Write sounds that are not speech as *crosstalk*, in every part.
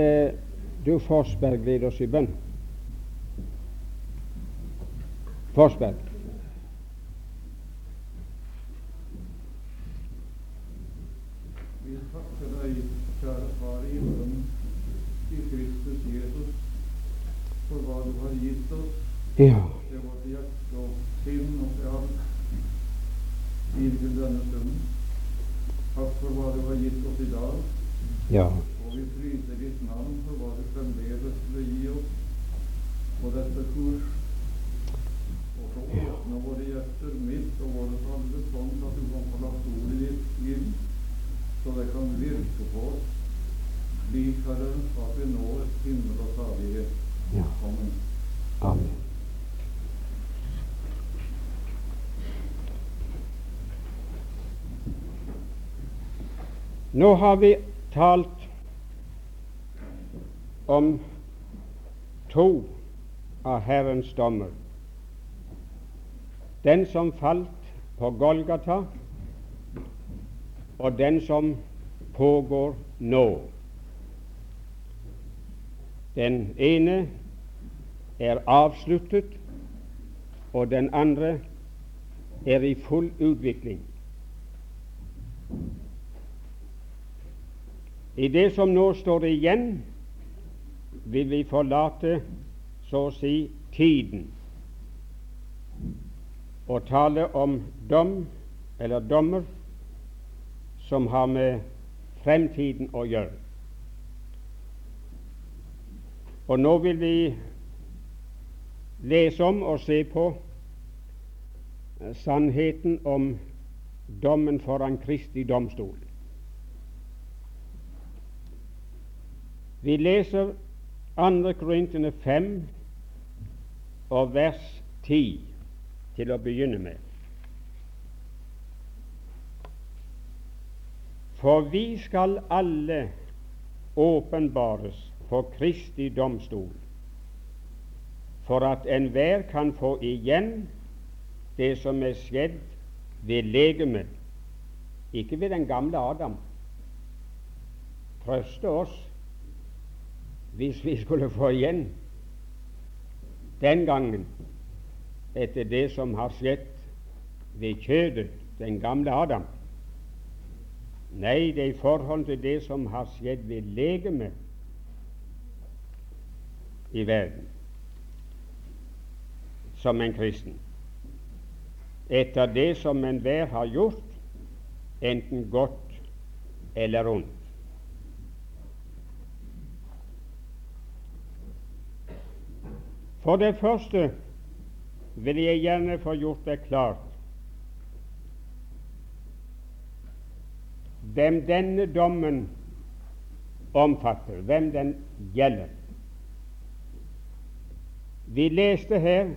Eh, du Forsberg led oss i bønn. Forsberg. Vi takker deg, kjære Far i himmelen, i Kristus Jesus, for hva du har gitt oss Ja. til vårt hjerte og sinn og til inntil denne stunden. Takk for hva du har gitt oss i dag, Ja. og vi priser ditt navn for hva du fremdeles vil gi oss på dette kurs. Og så åpne våre hjerter midt og våre tanker, sånn at du kan få lagt ordet ditt inn, så det kan virke på oss, slik, Herre, at vi når himmel og salighet. Amen. Amen. Nå har vi talt om to av Herrens dommer. Den som falt på Golgata, og den som pågår nå. Den ene er avsluttet, og den andre er i full utvikling. I det som nå står igjen, vil vi forlate så å si tiden og tale om dom eller dommer som har med fremtiden å gjøre. Og nå vil vi lese om og se på sannheten om dommen foran Kristi domstol. Vi leser 2. Korintene 5 og vers 10 til å begynne med. For vi skal alle åpenbares for Kristi domstol, for at enhver kan få igjen det som er skjedd ved legemet, ikke ved den gamle Adam. Trøste oss hvis vi skulle få igjen den gangen etter det som har skjedd ved kjødet, den gamle Adam. Nei, det er i forhold til det som har skjedd ved legemet i verden som en kristen. Etter det som enhver har gjort, enten godt eller ondt. For det første vil jeg gjerne få gjort det klart hvem denne dommen omfatter, hvem den gjelder. Vi leste her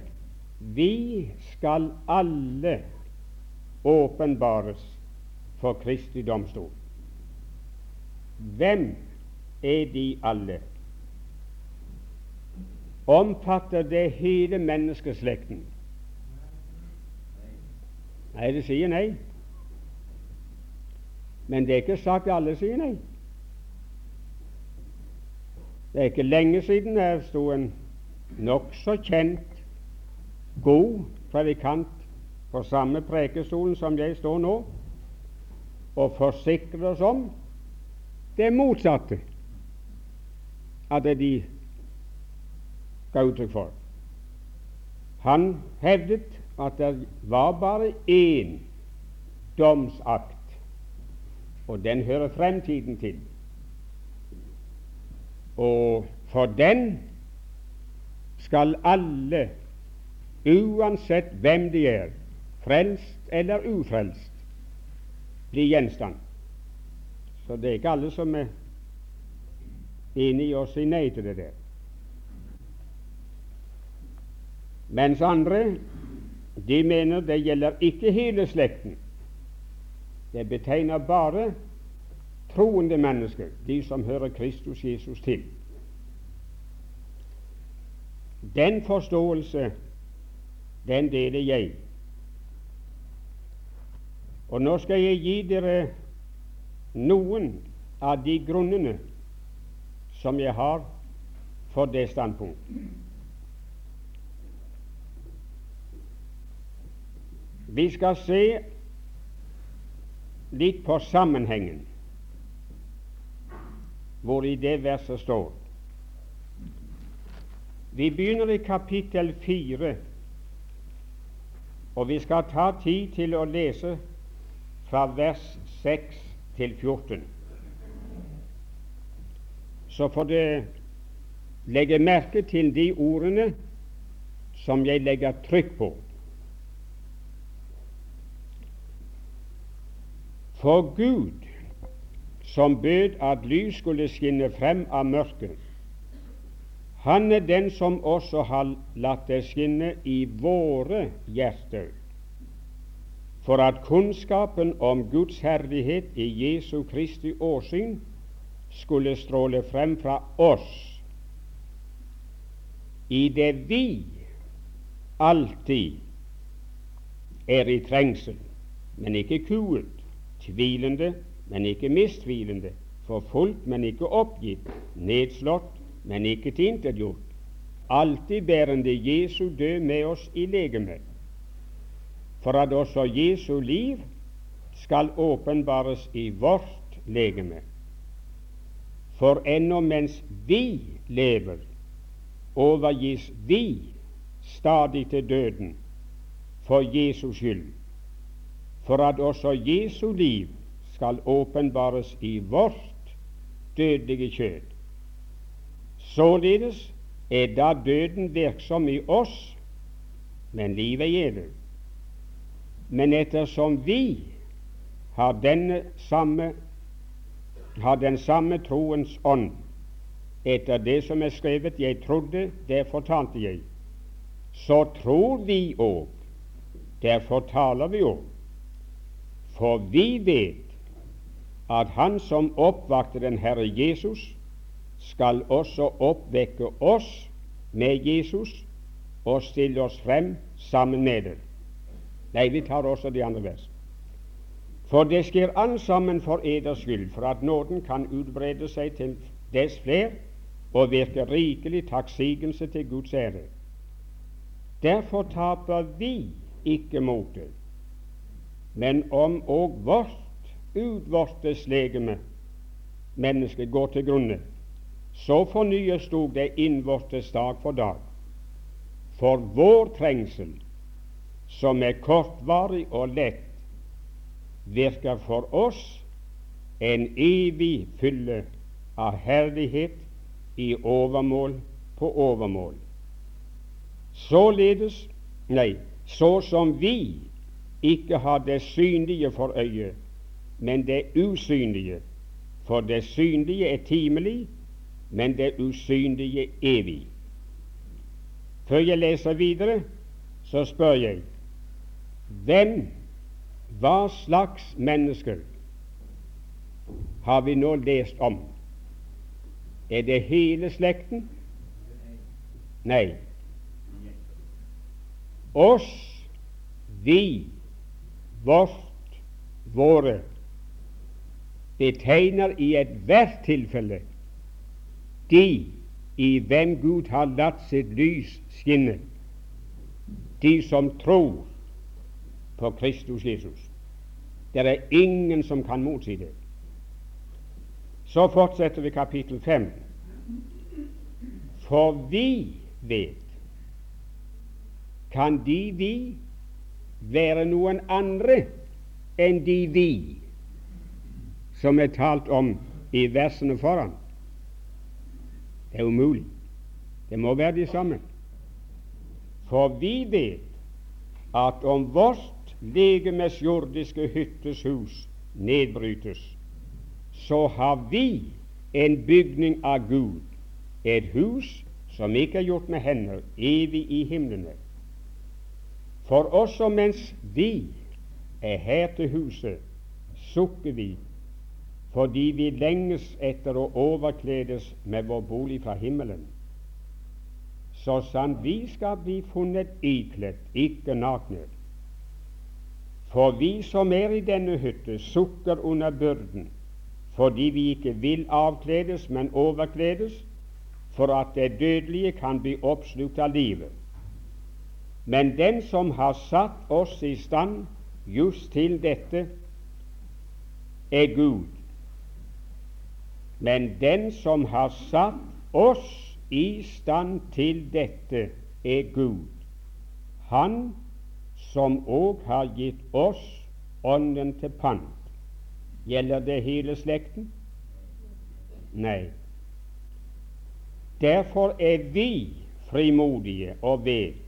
vi skal alle åpenbares for Kristi domstol. Hvem er de alle? Omfatter det hele menneskeslekten? Nei, det sier nei. Men det er ikke sagt alle sier nei. Det er ikke lenge siden det sto en nokså kjent, god predikant på samme prekestolen som jeg står nå, og forsikrer oss om det motsatte At det er de ga uttrykk for. Han hevdet at det var bare én domsakt, og den hører fremtiden til. Og for den skal alle, uansett hvem de er, frelst eller ufrelst, bli gjenstand. Så det er ikke alle som er enig i å si nei til det der. Mens andre de mener det gjelder ikke hele slekten. Det betegner bare troende mennesker, de som hører Kristus Jesus til. Den forståelse, den deler jeg. Og nå skal jeg gi dere noen av de grunnene som jeg har for det standpunkt. Vi skal se litt på sammenhengen hvor i det verset står. Vi begynner i kapittel 4, og vi skal ta tid til å lese fra vers 6 til 14. Så får du legge merke til de ordene som jeg legger trykk på. For Gud, som bød at lys skulle skinne frem av mørket, han er den som også har latt det skinne i våre hjerter, for at kunnskapen om Guds herlighet i Jesu Kristi åsyn skulle stråle frem fra oss, i det vi alltid er i trengsel, men ikke kuet, tvilende, men ikke mistvilende, forfulgt, men ikke oppgitt, nedslått, men ikke tilintetgjort, alltid bærende Jesu død med oss i legemet, for at også Jesu liv skal åpenbares i vårt legeme. For ennå mens vi lever, overgis vi stadig til døden for Jesus skyld, for at også Jesu liv skal åpenbares i vårt dødelige kjød. Således er da døden virksom i oss, men livet er evig. Men ettersom vi har, denne samme, har den samme troens ånd, etter det som er skrevet 'Jeg trodde, derfor fortalte jeg', så tror vi òg, derfor taler vi òg. For vi vet at Han som oppvakte den Herre Jesus, skal også oppvekke oss med Jesus og stille oss frem sammen med det. Nei, vi tar også de andre vers. For det skjer alt sammen for eders skyld, for at nåden kan utbrede seg til dess fler og virke rikelig takksigelse til Guds ære. Derfor taper vi ikke motet, men om òg vårt utvortes legeme, mennesket, går til grunne, så fornyes dog det innvortes dag for dag. For vår trengsel, som er kortvarig og lett, virker for oss en evig fylle av herlighet i overmål på overmål. Således, nei, så som vi ikke har det synlige for øyet, men det usynlige, for det synlige er timelig, men det usynlige evig. Før jeg leser videre, så spør jeg hvem, hva slags mennesker har vi nå lest om? Er det hele slekten? Nei. Oss, vi, vårt, våre, betegner i ethvert tilfelle de i hvem Gud har latt sitt lys skinne, de som tror på Kristus Jesus. Det er ingen som kan motsi det. Så fortsetter vi kapittel 5. For vi vet Kan de vi være noen andre enn de vi som er talt om i versene foran? Det er umulig. Det må være de samme. For vi vet at om vårt legemes jordiske hyttes hus nedbrytes, så har vi en bygning av Gud, et hus som ikke er gjort med hender, evig i himlene. For også mens vi er her til huset, sukker vi fordi vi lenges etter å overkledes med vår bolig fra himmelen. Så sant vi skal bli funnet ikledd, ikke nakne. For vi som er i denne hytte, sukker under byrden, fordi vi ikke vil avkledes, men overkledes, for at det dødelige kan bli oppslukt av livet. Men den som har satt oss i stand just til dette, er Gud. Men den som har satt oss i stand til dette, er Gud. Han som òg har gitt oss Ånden til pant. Gjelder det hele slekten? Nei. Derfor er vi frimodige og vet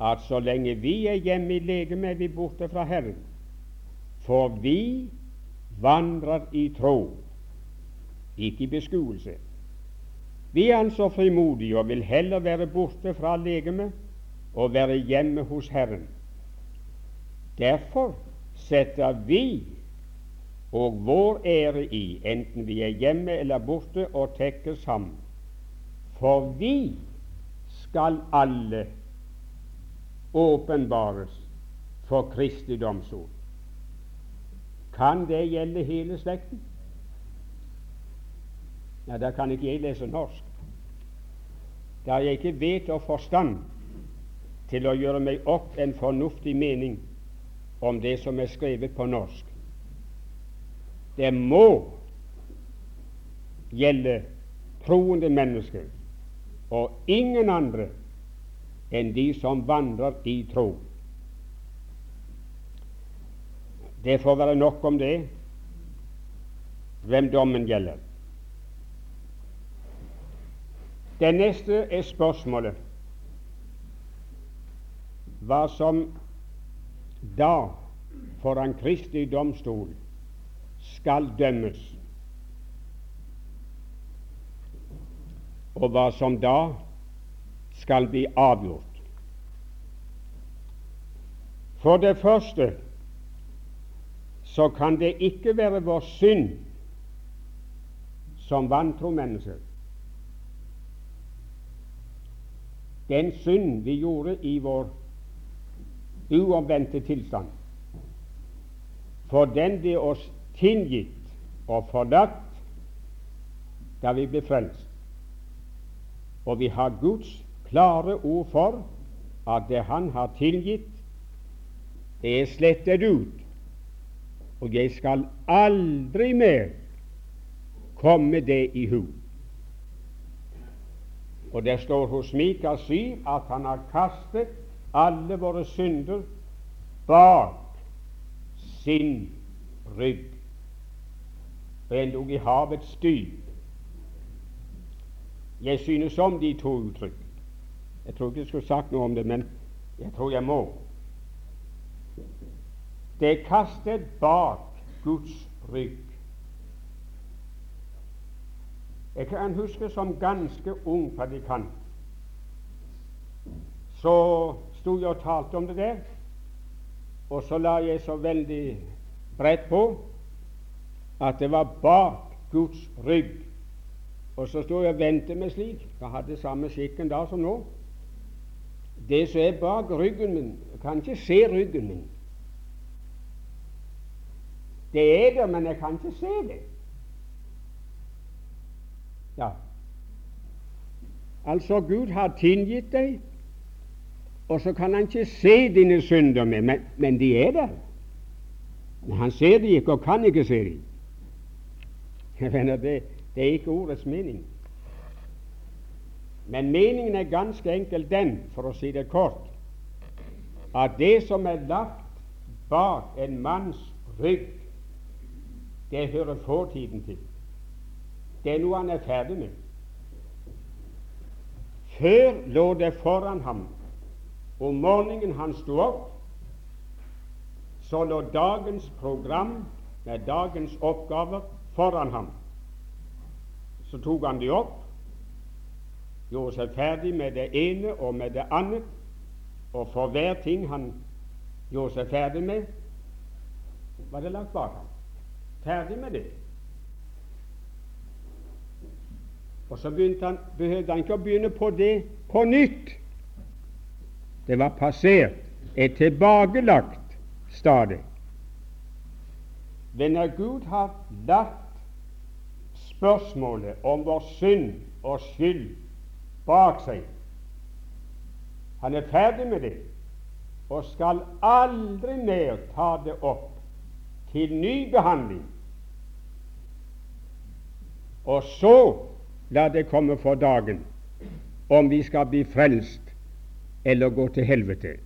at så lenge vi er hjemme i legemet, er vi borte fra Herren. For vi vandrer i tro, ikke i beskuelse. Vi er altså frimodige og vil heller være borte fra legemet og være hjemme hos Herren. Derfor setter vi og vår ære i, enten vi er hjemme eller borte, og tekker sammen. For vi skal alle åpenbares for Kristi domstol. Kan det gjelde hele slekten? Ja, Da kan ikke jeg lese norsk. Da jeg ikke vet og forstand til å gjøre meg opp en fornuftig mening om det som er skrevet på norsk. Det må gjelde troende mennesker og ingen andre enn de som vandrer i tro. Det får være nok om det, hvem dommen gjelder. Det neste er spørsmålet hva som da foran Kristi domstol skal dømmes, og hva som da skal bli avgjort. For det første så kan det ikke være vår synd som vantro mennesker. Den synd vi gjorde i vår uomvendte tilstand, for den ble oss tilgitt og forlatt da vi ble frelst. Og vi har Guds klare ord for at det Han har tilgitt, det er slettet ut, og jeg skal aldri mer komme det i hu. Og det står hos Mika 7 at han har kastet alle våre synder bak sin rygg, og endog i havets dyp. Jeg synes om de to uttrykk. Jeg tror ikke jeg skulle sagt noe om det, men jeg tror jeg må. Det er kastet bak Guds rygg. Jeg kan huske som ganske ung predikant så sto jeg og talte om det der, og så la jeg så veldig bredt på at det var bak Guds rygg. Og så sto jeg og ventet meg slik. Jeg hadde samme skikken da som nå. Det som er bak ryggen min Jeg kan ikke se ryggen min. Det er der, men jeg kan ikke se det. Ja. Altså, Gud har tilgitt deg, og så kan han ikke se dine synder med, men, men de er der. Men han ser de ikke og kan ikke se de. Jeg mener, det, det er ikke ordets mening. Men meningen er ganske enkelt den, for å si det kort, at det som er lagt bak en manns rygg, det hører fortiden til. Det er noe han er ferdig med. Før lå det foran ham. Om morgenen han sto opp, så lå dagens program med dagens oppgaver foran ham. Så tok han de opp, gjorde seg ferdig med det ene og med det annet, og for hver ting han gjorde seg ferdig med, var det lagt bak ham. Ferdig med det. Og så han, behøvde han ikke å begynne på det på nytt. Det var passert, et tilbakelagt stadig. Men når Gud har lagt spørsmålet om vår synd og skyld bak seg. Han er ferdig med det og skal aldri mer ta det opp til ny behandling. Og så la det komme for dagen om vi skal bli frelst eller gå til helvete.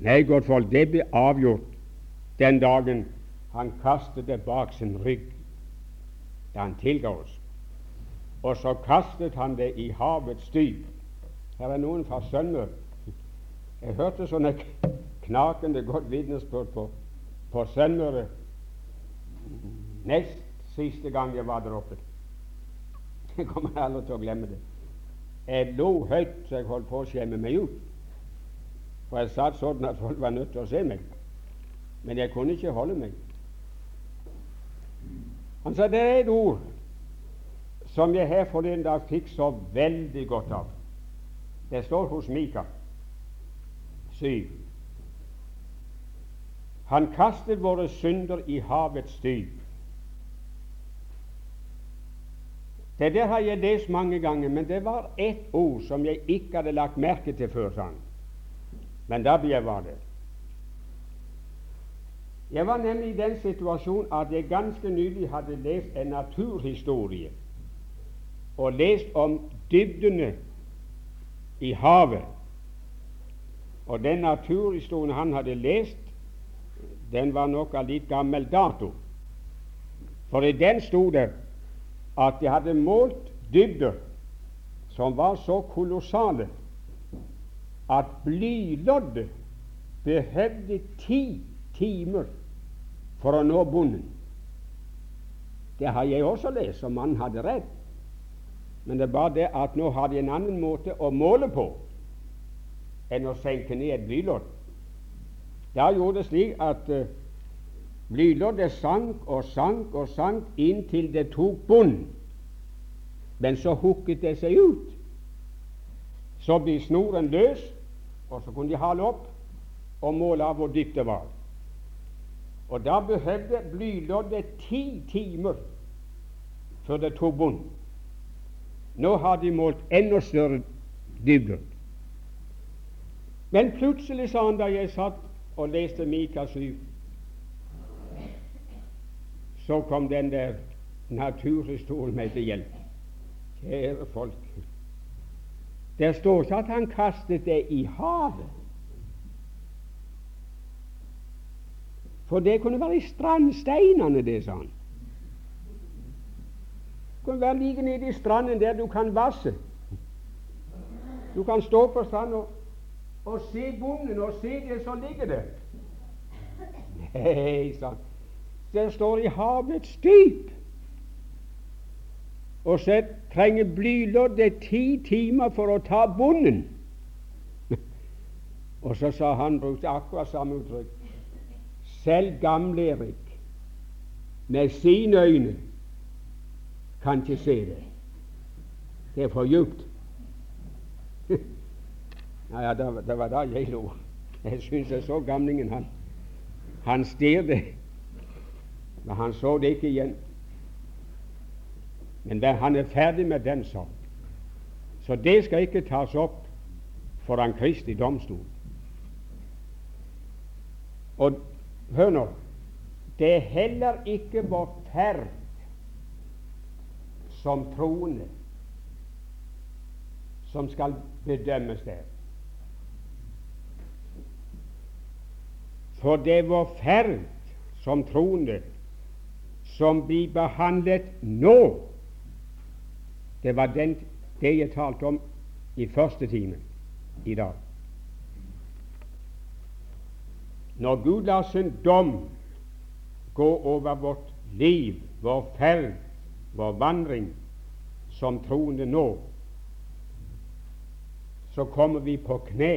Nei, godt folk, det blir avgjort den dagen han kastet det bak sin rygg da han tilga oss. Og så kastet han det i havets dyp. Her er noen fra Sønmør. Jeg hørte sånne knakende godt vitnesbyrd på, på Sønnmøre nest siste gang jeg var der oppe. Jeg kommer aldri til å glemme det. Jeg lo høyt så jeg holdt på å skjemme meg ut. For jeg satt sånn at folk var nødt til å se meg. Men jeg kunne ikke holde meg. Han sa det er et ord som jeg her forleden dag fikk så veldig godt av. Det står hos Mika 7. Han kastet våre synder i havets dyp. Det der har jeg lest mange ganger, men det var ett ord som jeg ikke hadde lagt merke til før. sånn. Men da jeg var det. Jeg var nemlig i den situasjonen at jeg ganske nylig hadde lest en naturhistorie og lest om dybdene i havet. Og den naturhistorien han hadde lest, den var nok av litt gammel dato. For i den sto det at de hadde målt dybder som var så kolossale at blyloddet behøvde ti timer for å nå bunnen. Det har jeg også lest, og mannen hadde rett. Men det er bare det at nå har de en annen måte å måle på enn å senke ned et blylodd. Da gjorde det slik at uh, blyloddet sank og sank og sank inntil det tok bunn. Men så hukket det seg ut. Så blir snoren løs, og så kunne de hale opp og måle av hvor dypt det var. Og da behøvde blyloddet ti timer før det tok bunn. Nå har de målt enda større dybder. Men plutselig, sa han da jeg satt og leste Mika 7, så kom den der naturhistorien meg til hjelp. Kjære folk, der står ikke at han kastet det i havet. For det kunne være i strandsteinene, det, sa han. Det kunne være like nede i stranden der du kan vasse. Du kan stå på stranden og, og se bonden og se det som ligger der. Nei, sann. Det står i havets dyp. Og så trenger blyloddet ti timer for å ta bonden. *laughs* og så sa han, brukte akkurat samme uttrykk selv gamle-Erik med sine øyne kan ikke se det. Det er for djupt. *laughs* ja, ja, det, det, var da jeg lo. Jeg syns jeg så gamlingen. Han, han stirret, men han så det ikke igjen. Men der, han er ferdig med den sorg. Så det skal ikke tas opp foran Kristi domstol. Og Hør nå. Det er heller ikke vår ferd som troende som skal bedømmes der. For det er vår ferd som troende som blir behandlet nå. Det var den, det jeg talte om i første time i dag. Når Gud lar sin dom gå over vårt liv, vår ferd, vår vandring som troende nå, så kommer vi på kne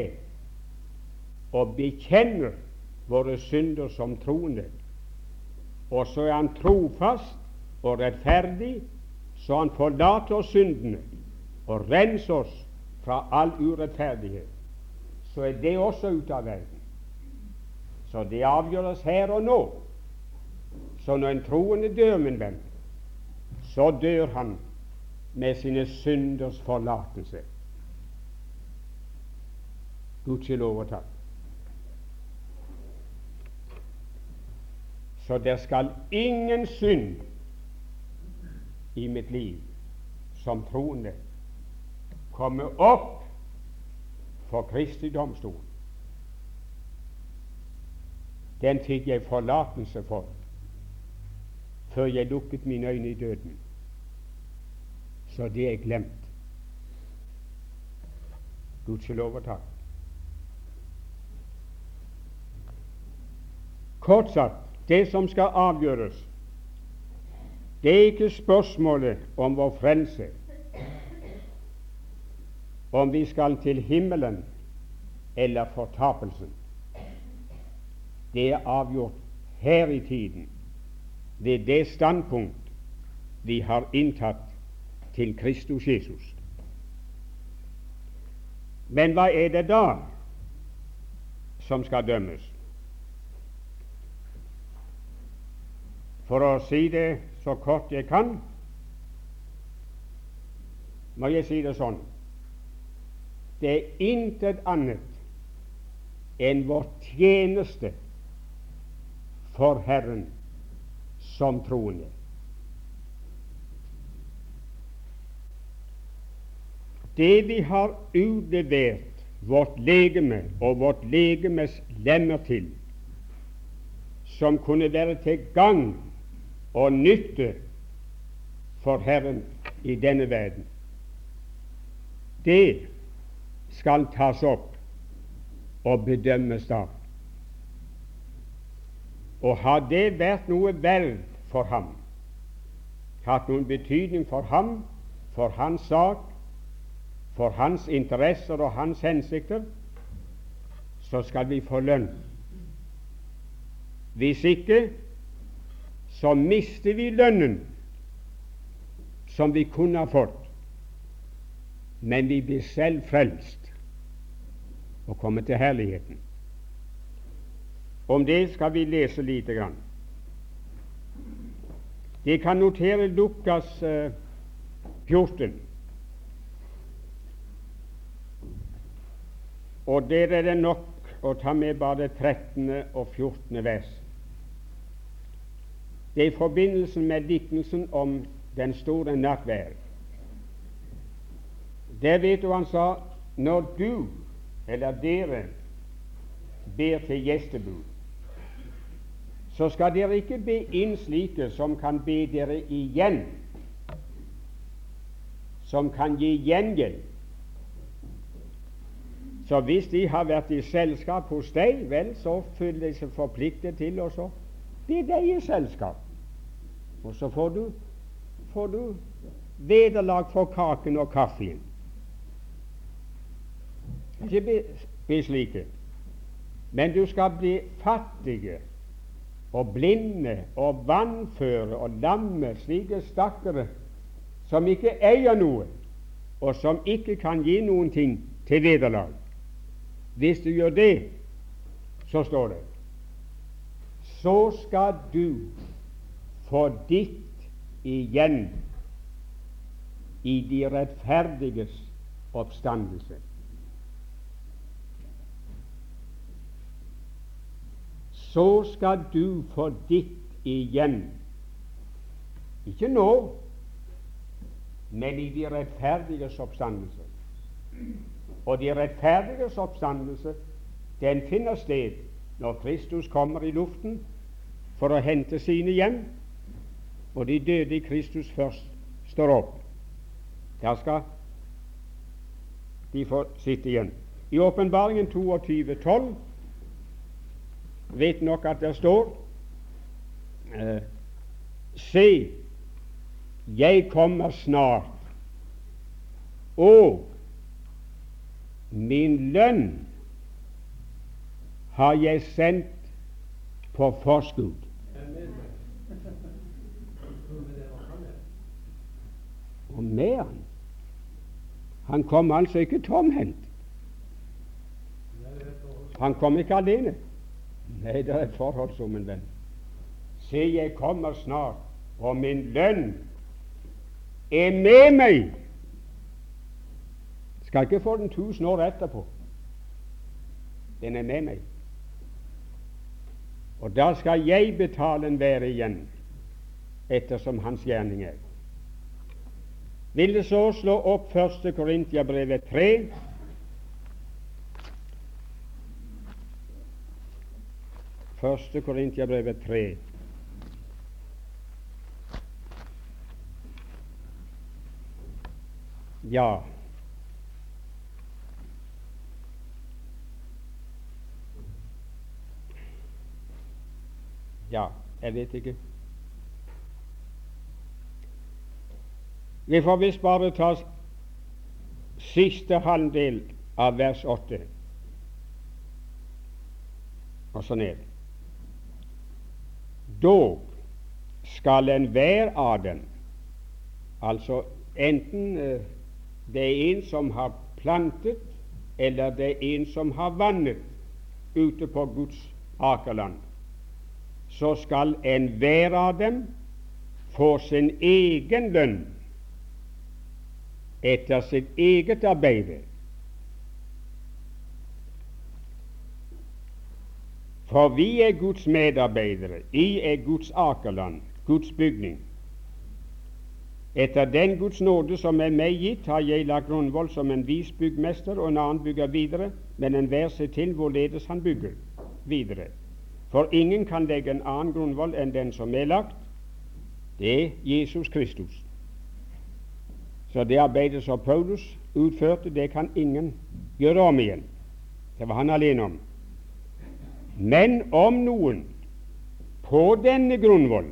og bekjenner våre synder som troende. Og så er Han trofast og rettferdig, så Han forlater oss syndene og renser oss fra all urettferdighet. Så er det også ute av verden. Så det avgjøres her og nå. Så når en troende dør, min venn, så dør han med sine synders forlatelse. Gudskjelov og takk. Så det skal ingen synd i mitt liv som troende komme opp for Kristi domstol. Den fikk jeg forlatelse for før jeg lukket mine øyne i døden. Så det er glemt. Gudskjelov og takk. Kort sagt, det som skal avgjøres, det er ikke spørsmålet om vår frelse, om vi skal til himmelen eller fortapelsen. Det er avgjort her i tiden, ved det standpunkt vi har inntatt til Kristus Jesus. Men hva er det da som skal dømmes? For å si det så kort jeg kan, må jeg si det sånn Det er intet annet enn vår tjeneste for Herren som troende. Det vi har utlevert vårt legeme og vårt legemes lemmer til, som kunne være til gagn og nytte for Herren i denne verden. Det skal tas opp og bedømmes da. Og har det vært noe verd for ham, hatt noen betydning for ham, for hans sak, for hans interesser og hans hensikter, så skal vi få lønn. Hvis ikke, så mister vi lønnen som vi kunne ha fått, men vi blir selv frelst og kommer til herligheten. Om det skal vi lese lite grann. De kan notere Lukas eh, 14. Og der er det nok å ta med bare 13. og 14. vers. Det er i forbindelse med diktelsen om den store nattverd. Der vet du han sa når du eller dere ber til gjestebud, så skal dere ikke be inn slike som kan be dere igjen, som kan gi gjengjeld. Så hvis de har vært i selskap hos deg, vel, så føler de seg forpliktet til å bli deg i selskap. Og så får du, får du vederlag for kaken og kaffen. Ikke bli, bli slike. Men du skal bli fattige og blinde og vannføre og lamme, slike stakkere som ikke eier noe, og som ikke kan gi noen ting til vederlag. Hvis du gjør det, så står det så skal du få ditt igjen i de rettferdiges oppstandelse. Så skal du få ditt igjen. Ikke nå, men i de rettferdiges oppstandelse. Og de rettferdiges oppstandelse, den finner sted når Kristus kommer i luften for å hente sine hjem og de døde i Kristus først står opp. Der skal de få sitte igjen. I Åpenbaringen 22,12 vet nok at det står eh, Se, jeg kommer snart, og min lønn har jeg sendt på forskudd. og med han. Han kom altså ikke tomhendt. Han kom ikke alene. Nei, det er forhold som en venn. Se, jeg kommer snart, og min lønn er med meg. Skal ikke få den tusen år etterpå. Den er med meg. Og da skal jeg betale en være igjen, ettersom hans gjerning er. Vil det så slå opp 1. Korintiabrevet 3? Første Korintiabrevet 3. Ja. Ja, jeg vet ikke. Vi får visst bare ta siste halvdel av vers 8 og så ned. Dog skal enhver av dem, altså enten eh, det er en som har plantet, eller det er en som har vannet ute på Guds akerland, så skal enhver av dem få sin egen lønn etter sitt eget arbeid. For vi er Guds medarbeidere, I er Guds akerland, Guds bygning. Etter den Guds nåde som er meg gitt, har jeg lagt grunnvoll som en vis byggmester, og en annen bygger videre, men enhver ser til hvorledes han bygger videre. For ingen kan legge en annen grunnvoll enn den som er lagt, det er Jesus Kristus. Så det arbeidet som Paulus utførte, det kan ingen gjøre om igjen. Det var han alene om. Men om noen på denne grunnvoll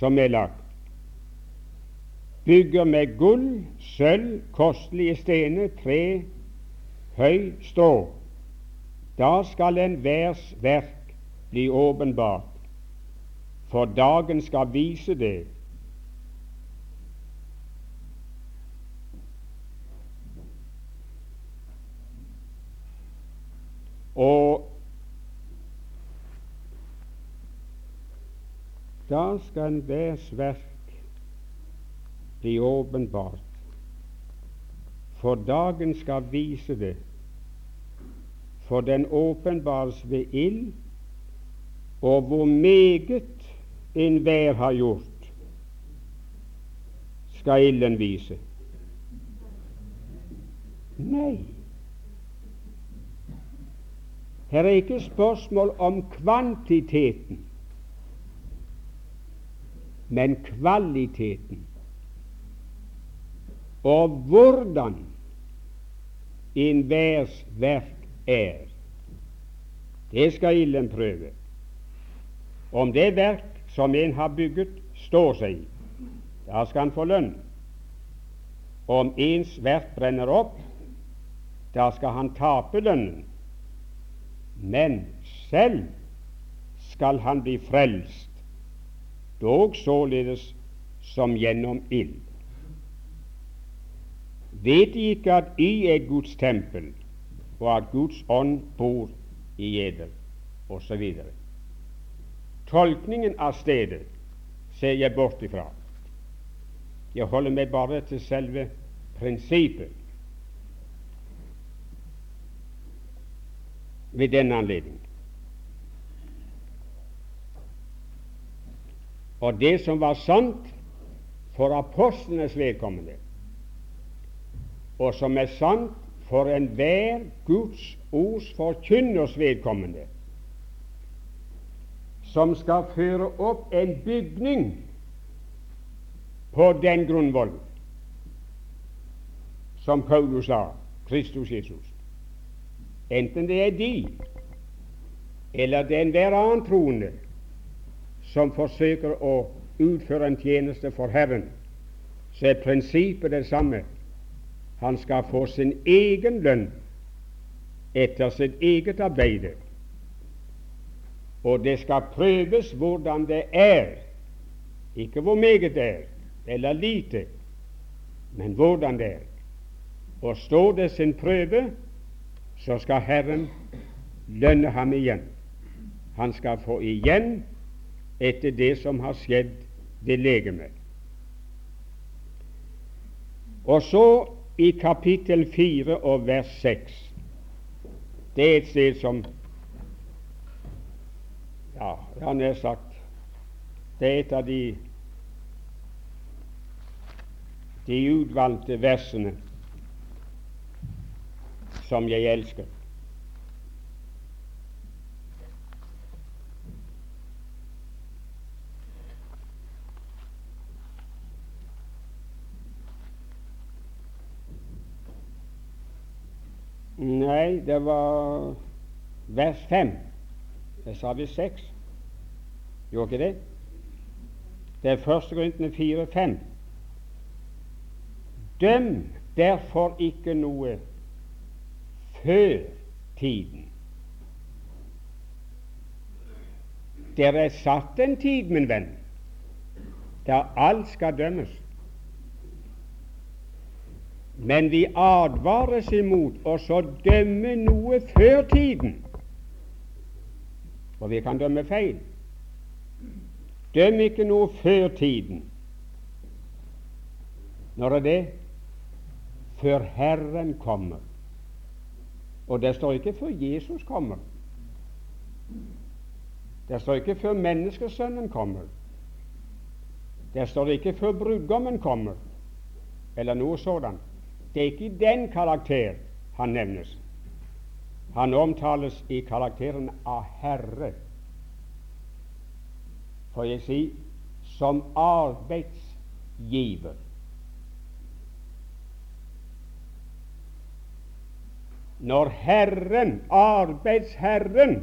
som er lagt, bygger med gull, sølv, kostelige stener, tre, høy strå. Da skal enhvers verk bli åpenbart, for dagen skal vise det. Og da skal enhvers verk bli åpenbart. For dagen skal vise det, for den åpenbares ved ild, og hvor meget enhver har gjort, skal ilden vise. Nei, her er ikke spørsmål om kvantiteten, men kvaliteten og hvordan enhvers verk er. Det skal ilden prøve. Om det verk som en har bygget, står seg, da skal han få lønn. Om ens verk brenner opp, da skal han tape lønnen. Men selv skal han bli frelst, dog således som gjennom ild. Vet De ikke at I er Guds tempel, og at Guds ånd bor i eder, osv. Tolkningen av stedet ser jeg bort ifra. Jeg holder meg bare til selve prinsippet ved denne anledning. Og det som var sant for apostlenes vedkommende, og som er sant for enhver Guds ords forkynners vedkommende, som skal føre opp en bygning på den grunnvollen, som Paulus sa, Kristus Jesus. Enten det er de, eller det er enhver annen troende som forsøker å utføre en tjeneste for Herren, så er prinsippet det samme. Han skal få sin egen lønn etter sitt eget arbeid. Og det skal prøves hvordan det er, ikke hvor meget det er, eller lite, men hvordan det er. Og står det sin prøve, så skal Herren lønne ham igjen. Han skal få igjen etter det som har skjedd det legemet. Og så i kapittel 4 og vers 6. Det er et sted som Ja, jeg har nær sagt det er et av de de utvalgte versene som jeg elsker. Nei, det var vers 5. Jeg sa vi seks. Gjorde ikke det? Det er første Korintene 4-5. Døm derfor ikke noe før tiden. Dere er satt en tid, min venn, der alt skal dømmes. Men vi advares imot å så dømme noe før tiden, for vi kan dømme feil. Døm ikke noe før tiden. Når er det? Før Herren kommer. Og det står ikke før Jesus kommer. Det står ikke før Menneskesønnen kommer. Det står ikke før brudgommen kommer, eller noe sådant. Det er ikke den karakter han nevnes. Han omtales i karakteren av Herre. får jeg si, som arbeidsgiver. Når Herren, arbeidsherren,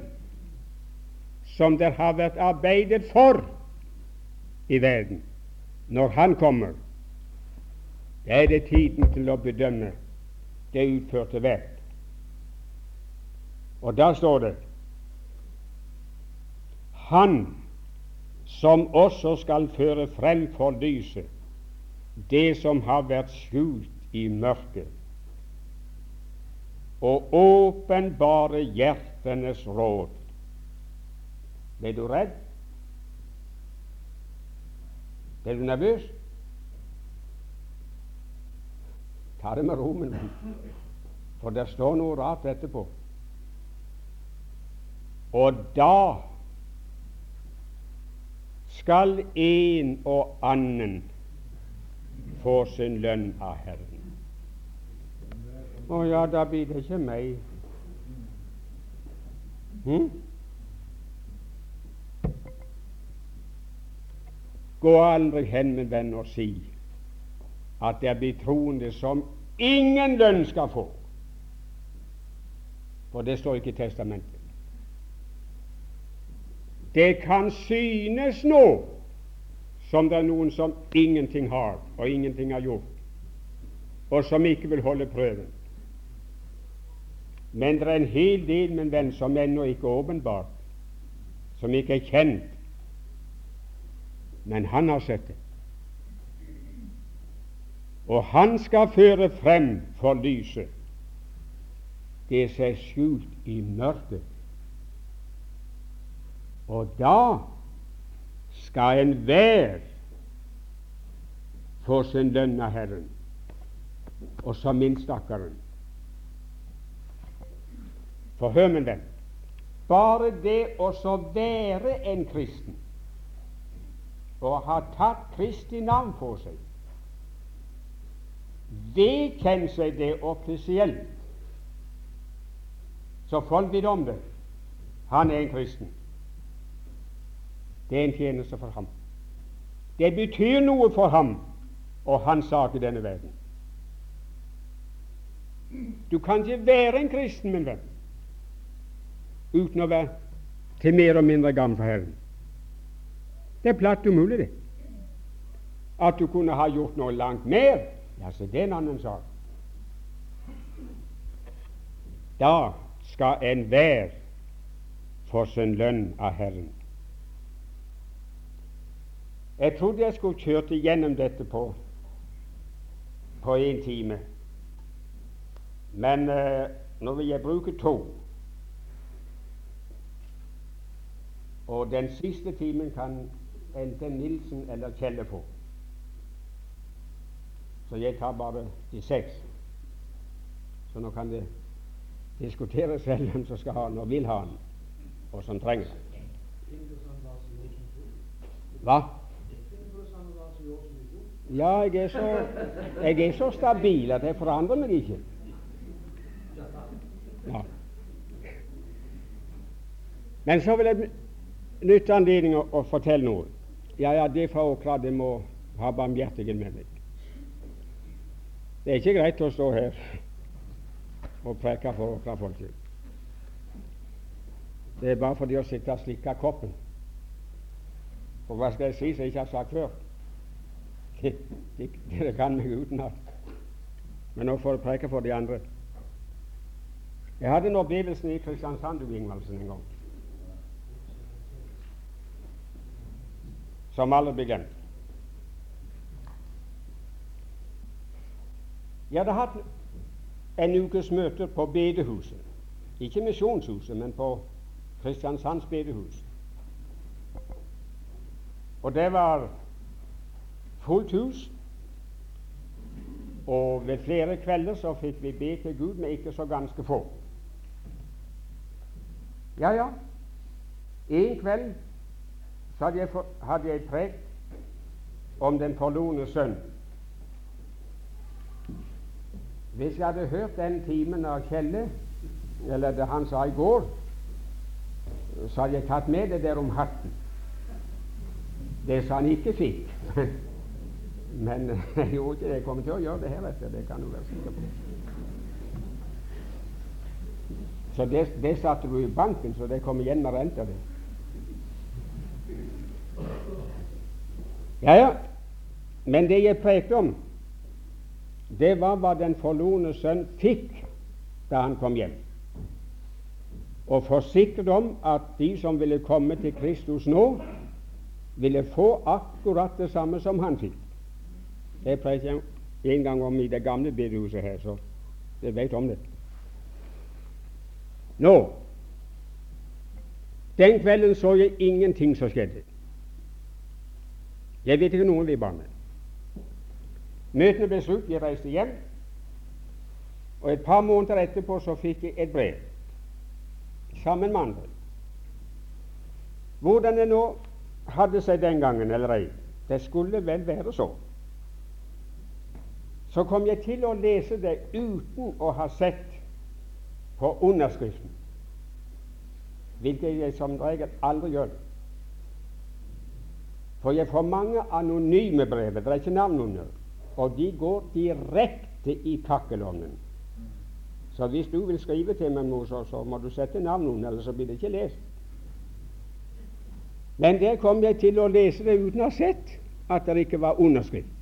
som det har vært arbeidet for i verden, når Han kommer, da er det tiden til å bedømme det utførte verk. Og da står det Han som også skal føre frem for lyset det som har vært skjult i mørket, og åpenbare hjertenes råd. Ble du redd? Ble du nervøs? Ta det med ro, for det står noe rart etterpå. Og da skal en og annen få sin lønn av Herren. Å ja, da blir det ikke meg. Hm? Gå aldri hen, min venn, og si at det blir troende som ingen lønn skal få. For det står ikke i Testamentet. Det kan synes nå som det er noen som ingenting har, og ingenting har gjort, og som ikke vil holde prøven. Men det er en hel del, min venn, som ennå ikke er åpenbart, som ikke er kjent. Men han har sett det. Og han skal føre frem for lyset det som er skjult i mørket. Og da skal enhver få sin lønn av Herren, og så minst stakkaren. For hør, med den. bare det å så være en kristen og ha tatt Kristi navn på seg, vedkjenn seg det offisielt, så folk vet om det. Han er en kristen. Det er en tjeneste for ham. Det betyr noe for ham og hans sak i denne verden. Du kan ikke være en kristen, min venn, uten å være til mer og mindre gagn for Herren. Det er platt umulig, det. At du kunne ha gjort noe langt mer, ja, så det er en annen sak. Da skal enhver få sin lønn av Herren. Jeg trodde jeg skulle kjørt igjennom dette på på én time, men uh, nå vil jeg bruke to. Og den siste timen kan enten Nilsen eller Kjelle få. Så jeg tar bare de seks. Så nå kan det diskuteres selv hvem som skal ha den, og vil ha den, og som trenger den. Hva? Ja, jeg er, så, jeg er så stabil at jeg forandrer meg ikke. Ja. Men så vil jeg nytte anledningen å fortelle noe. Ja, ja, det får Åkra det må ha barmhjertighet med meg. Det er ikke greit å stå her og preke for Åkra folket. Det er bare fordi å sitte og slikke koppen. For hva skal jeg si som jeg ikke har sagt før? Dere kan meg utenat. Men nå får jeg preke for de andre. Jeg hadde en opplevelse i Kristiansand og Ingvaldsen, en gang. Som blir glemt. Jeg hadde hatt en ukes møter på bedehuset. Ikke Misjonshuset, men på Kristiansands bedehus. Og det var fullt hus. Og ved flere kvelder så fikk vi be til Gud men ikke så ganske få. Ja, ja. En kveld så hadde jeg, for, jeg prekt om den forlorne sønn. Hvis jeg hadde hørt den timen av Kjelle, eller det han sa i går, så hadde jeg tatt med det der om hatten. Det som han ikke fikk. *laughs* Men *laughs* jeg gjorde ikke det. Jeg kommer til å gjøre det heretter. Det kan du være sikker på. Så det, det satte du i banken, så det kom igjen med renta di. Ja, ja. Men det jeg prekte om, det var hva den forlorne sønn fikk da han kom hjem. Og forsikret om at de som ville komme til Kristus nå, ville få akkurat det samme som han fikk. Det preker jeg en gang om i det gamle bedehuset her, så dere vet om det. Nå, den kvelden så jeg ingenting som skjedde. Jeg vet ikke noen vi var med. Møtene ble slutt, jeg reiste hjem. Og et par måneder etterpå så fikk jeg et brev sammen med andre. Hvordan det nå hadde seg den gangen eller ei, det skulle vel være så. Så kom jeg til å lese det uten å ha sett på underskriften, hvilket jeg som regel aldri gjør. For jeg får mange anonyme brev, det er ikke navn under, og de går direkte i kakkelovnen. Så hvis du vil skrive til meg noe, så, så må du sette navn under, ellers så blir det ikke lest. Men der kom jeg til å lese det uten å ha sett at det ikke var underskrift.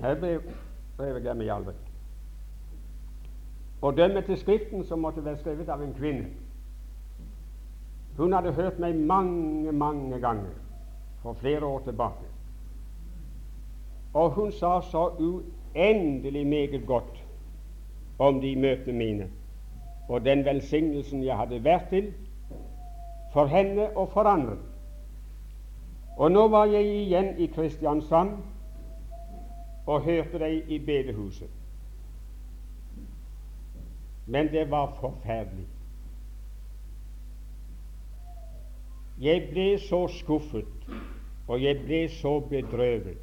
Her ble brevet glemmer aldri. Og dømme til Skriften som måtte være skrevet av en kvinne. Hun hadde hørt meg mange, mange ganger for flere år tilbake. Og hun sa så uendelig meget godt om de møtene mine og den velsignelsen jeg hadde vært til for henne og for andre. Og nå var jeg igjen i Kristiansand og hørte deg i bedehuset. Men det var forferdelig. Jeg ble så skuffet, og jeg ble så bedrøvet.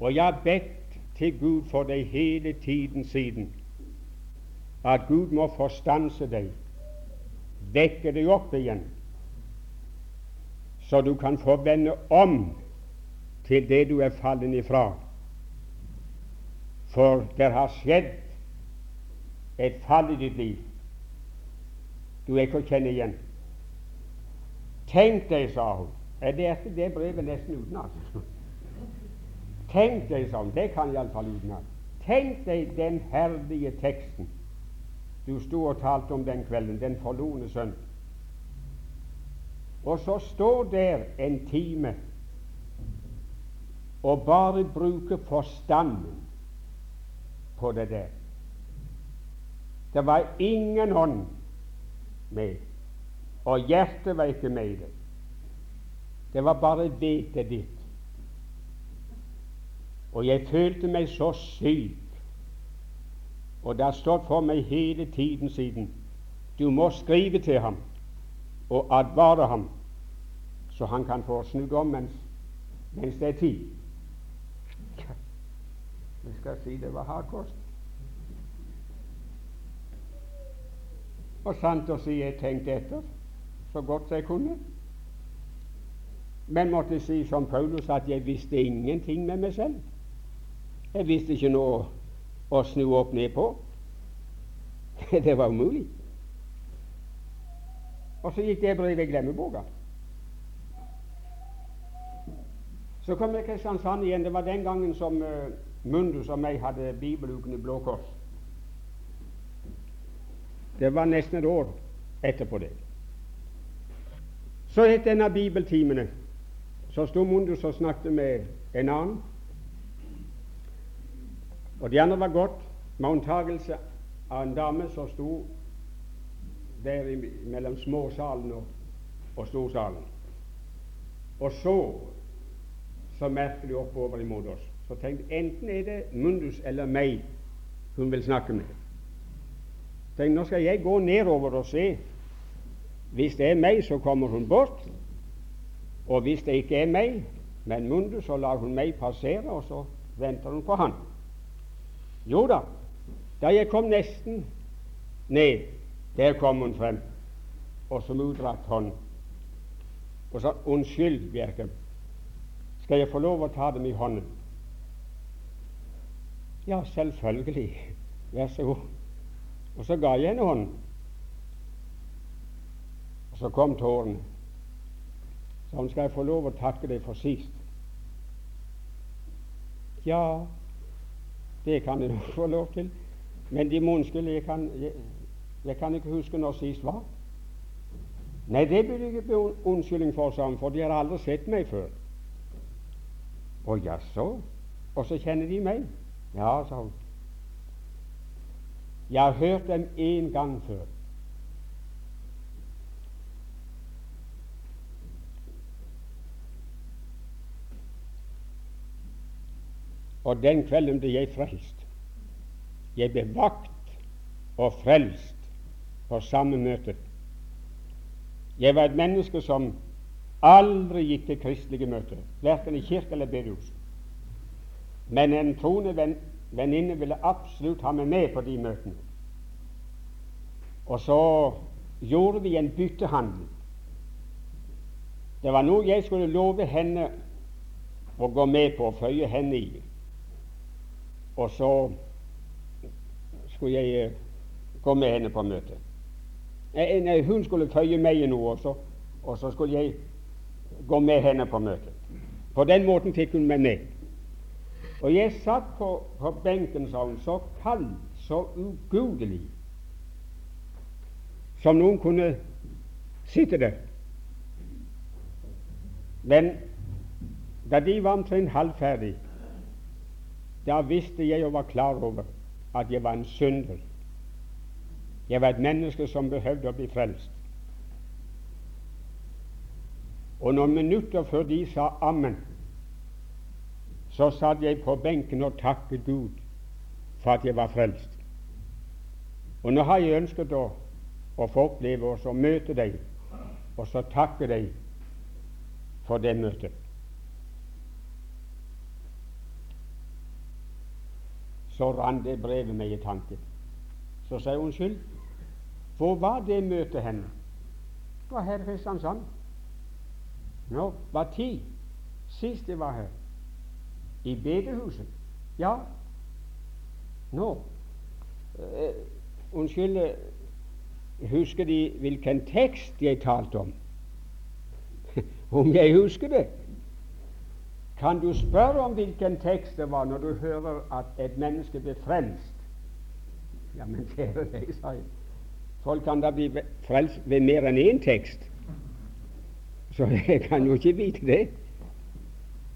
Og jeg har bedt til Gud for deg hele tiden siden, at Gud må forstanse deg, vekke deg opp igjen, så du kan få vende om til det du er fallen ifra. For det har skjedd et fall i ditt liv du er ikke å kjenne igjen. Tenk deg, sa hun Jeg lærte det brevet nesten utenat. *laughs* Tenk deg sånn, det kan iallfall utenat. Tenk deg den herlige teksten du sto og talte om den kvelden, den forlorne sønn. Og så står der en time og bare bruke forstanden på det der. Det var ingen ånd med, og hjertet var ikke med i det. Det var bare vetet ditt Og jeg følte meg så syk. Og det har stått for meg hele tiden siden du må skrive til ham og advare ham, så han kan få snudd om mens, mens det er tid. Jeg skal si det var hardkost. Og sant å si, jeg tenkte etter så godt jeg kunne. Men måtte si som Paulus at jeg visste ingenting med meg selv. Jeg visste ikke noe å snu opp ned på. *laughs* Det var umulig. Og så gikk det brevet i glemmeboka. Så kom jeg til Kristiansand igjen. Det var den gangen som uh, Mundus og meg hadde bibeluken i Blå Kors. Det var nesten et år etterpå det. Så etter en av bibeltimene så sto Mundus og snakket med en annen. Og de andre var gått med unntagelse av en dame som sto der mellom småsalen og, og storsalen. Og så så merkelig oppover imot oss. Så tenkte enten er det Mundus eller meg hun vil snakke med. Tenkte, nå skal jeg gå nedover og se. Hvis det er meg, så kommer hun bort. Og hvis det ikke er meg, men Mundus, så lar hun meg passere, og så venter hun på han. Jo da, da jeg kom nesten ned, der kom hun frem, og som utdratt hånd, og sa 'Unnskyld, Bjerke, skal jeg få lov å ta dem i hånden?' Ja, selvfølgelig. Vær så god. Og så ga jeg henne hånden. Og så kom tårene. Sånn skal jeg få lov å takke deg for sist. Ja, det kan jeg nok *laughs* få lov til. Men de munnskyld, jeg jeg, jeg kan ikke huske når sist var. Nei, det blir ikke be unnskyldning for, sa hun, for de har aldri sett meg før. Å jaså? Og så kjenner de meg? Ja, sa hun. Jeg har hørt dem én gang før. Og den kvelden ble jeg frelst. Jeg ble vakt og frelst på samme møte. Jeg var et menneske som aldri gikk til kristelige møter, verken i kirke eller bedehus. Men en troende venninne ville absolutt ha meg med på de møtene. Og så gjorde vi en byttehandel. Det var noe jeg skulle love henne å gå med på og føye henne i. Og så skulle jeg eh, gå med henne på møtet. Nei, hun skulle føye meg i noe, og så, og så skulle jeg gå med henne på møtet. På den måten fikk hun meg med. Og jeg satt på, på benken, sa så kald, så ugudelig, som noen kunne sitte der. Men da de var omtrent halvferdig, da visste jeg og var klar over at jeg var en synder. Jeg var et menneske som behøvde å bli frelst. Og noen minutter før de sa ammen, så satt jeg på benken og takket Gud for at jeg var frelst. Og nå har jeg ønsket å, å få oppleve og så møte deg og så takke deg for det møtet. Så rant det brevet meg i tanken. Så sa jeg unnskyld, hvor var det møtet henne? Det var her i Kristiansand. Nå, hva tid? Sist jeg var her. I bedehuset. Ja. Nå uh, Unnskyld, eh, husker De hvilken tekst jeg talte om? *laughs* om jeg husker det? Kan du spørre om hvilken tekst det var når du hører at et menneske blir frelst? Ja, men kjære deg, sa jeg. Folk kan da bli frelst ved mer enn én tekst. Så *laughs* jeg kan jo ikke vite det.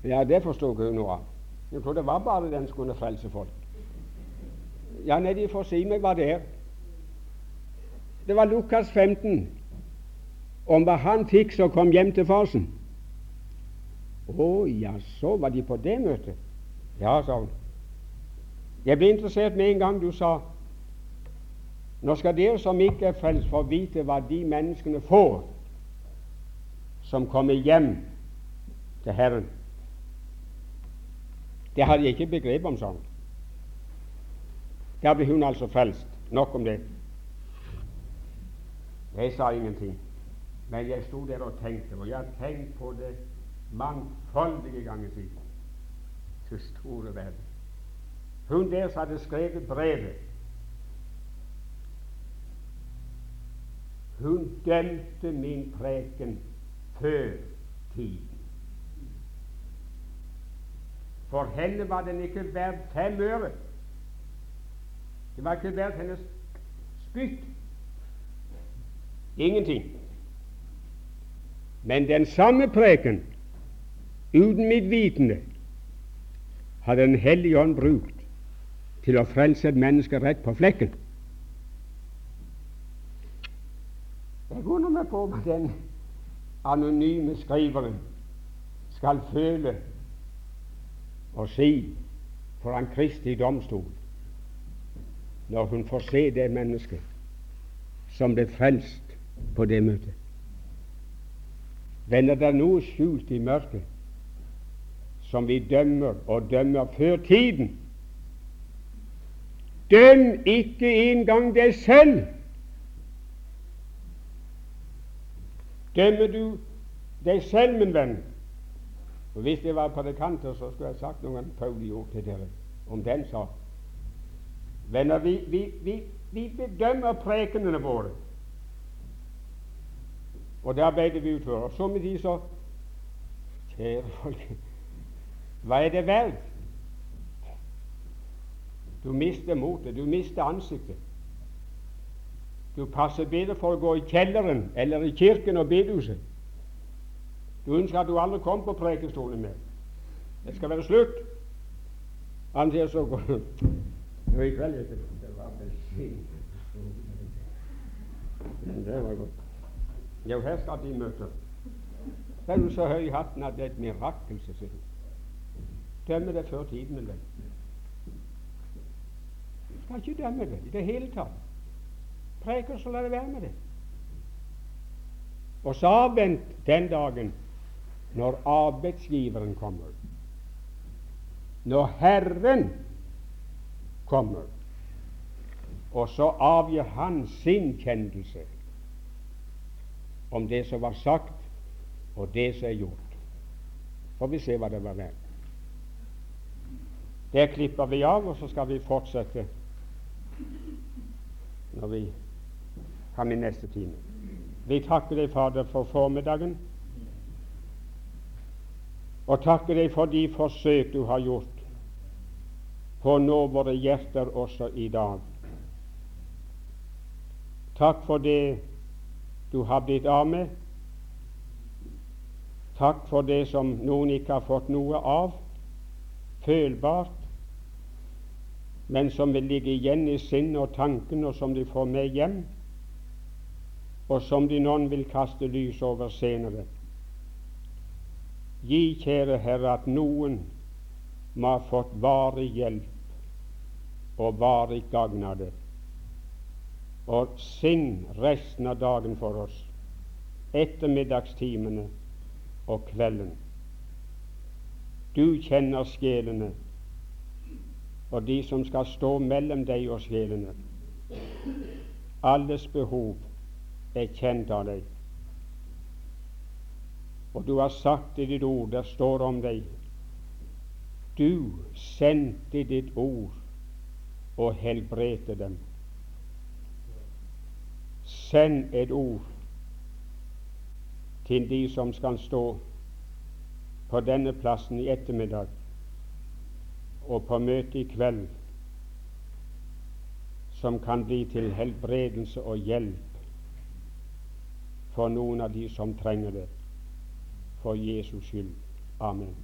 Ja, det forstår jeg noe av. Jeg trodde det var bare den som kunne frelse folk. Ja, nei, de får si meg hva det er. Det var Lukas 15 om hva han fikk som kom hjem til farsen. Å ja, så var de på det møtet. Ja, sa hun. Jeg ble interessert med en gang du sa nå skal dere som ikke er frelst, få vite hva de menneskene får som kommer hjem til Herren. Det hadde jeg ikke begrep om sånn. Der ble hun altså frelst. Nok om det. Jeg sa ingenting, men jeg sto der og tenkte, og jeg har tenkt på det mangfoldige ganger siden. Til store verden. Hun der som hadde skrevet brevet, hun dømte min preken før tiden. For henne var den ikke verdt fem øre. Det var ikke verdt hennes spytt. Ingenting. Men den samme preken, uten mitt vitende, hadde Den hellige ånd brukt til å frelse et menneske rett på flekken. Jeg undrer meg på hva den anonyme skriveren skal føle og si foran Kristi domstol når hun får se det mennesket som ble frelst på det møtet. Venner, det er noe skjult i mørket som vi dømmer, og dømmer før tiden. Døm ikke engang deg selv. Dømmer du deg selv, min venn? Og Hvis jeg var predikanter, så skulle jeg sagt noen Pauli-ord til dere om den sak. Venner, vi, vi, vi, vi bedømmer prekenene våre, og det arbeidet vi utfører. Så med de så Kjære folk, hva er det verdt? Du mister motet, du mister ansiktet. Du passer bedre for å gå i kjelleren eller i kirken og bedehuset. Du ønsker at du aldri kom på prekestolen mer. Det skal være slutt. Han sier så Jo, i kveld det var det var godt. Jo, her skal de møte. Er så høy i hatten at det er et mirakel, sier hun. Dømme det før tiden, er. Du skal ikke dømme det i det hele tatt. Preker, så la det være med det. Og så avvent den dagen når arbeidsgiveren kommer. Når Herren kommer, og så avgjør Han sin kjennelse om det som var sagt, og det som er gjort. Får vi se hva det var verdt. Der klipper vi av, og så skal vi fortsette når vi kommer i neste time. Vi takker deg, Fader, for formiddagen. Og takker deg for de forsøk du har gjort på å nå våre hjerter også i dag. Takk for det du har blitt av med. Takk for det som noen ikke har fått noe av, følbart, men som vil ligge igjen i sinnet og tanken, og som de får med hjem, og som de noen vil kaste lys over senere. Gi, kjære Herre, at noen må ha fått varig hjelp og varig gagn av det. Og sinn resten av dagen for oss, ettermiddagstimene og kvelden. Du kjenner sjelene og de som skal stå mellom deg og sjelene. Alles behov er kjent av deg. Og du har sagt i ditt ord, der står om deg Du sendte ditt ord og helbredte dem. Send et ord til de som skal stå på denne plassen i ettermiddag og på møtet i kveld, som kan bli til helbredelse og hjelp for noen av de som trenger det for Jesus skyld. Amen.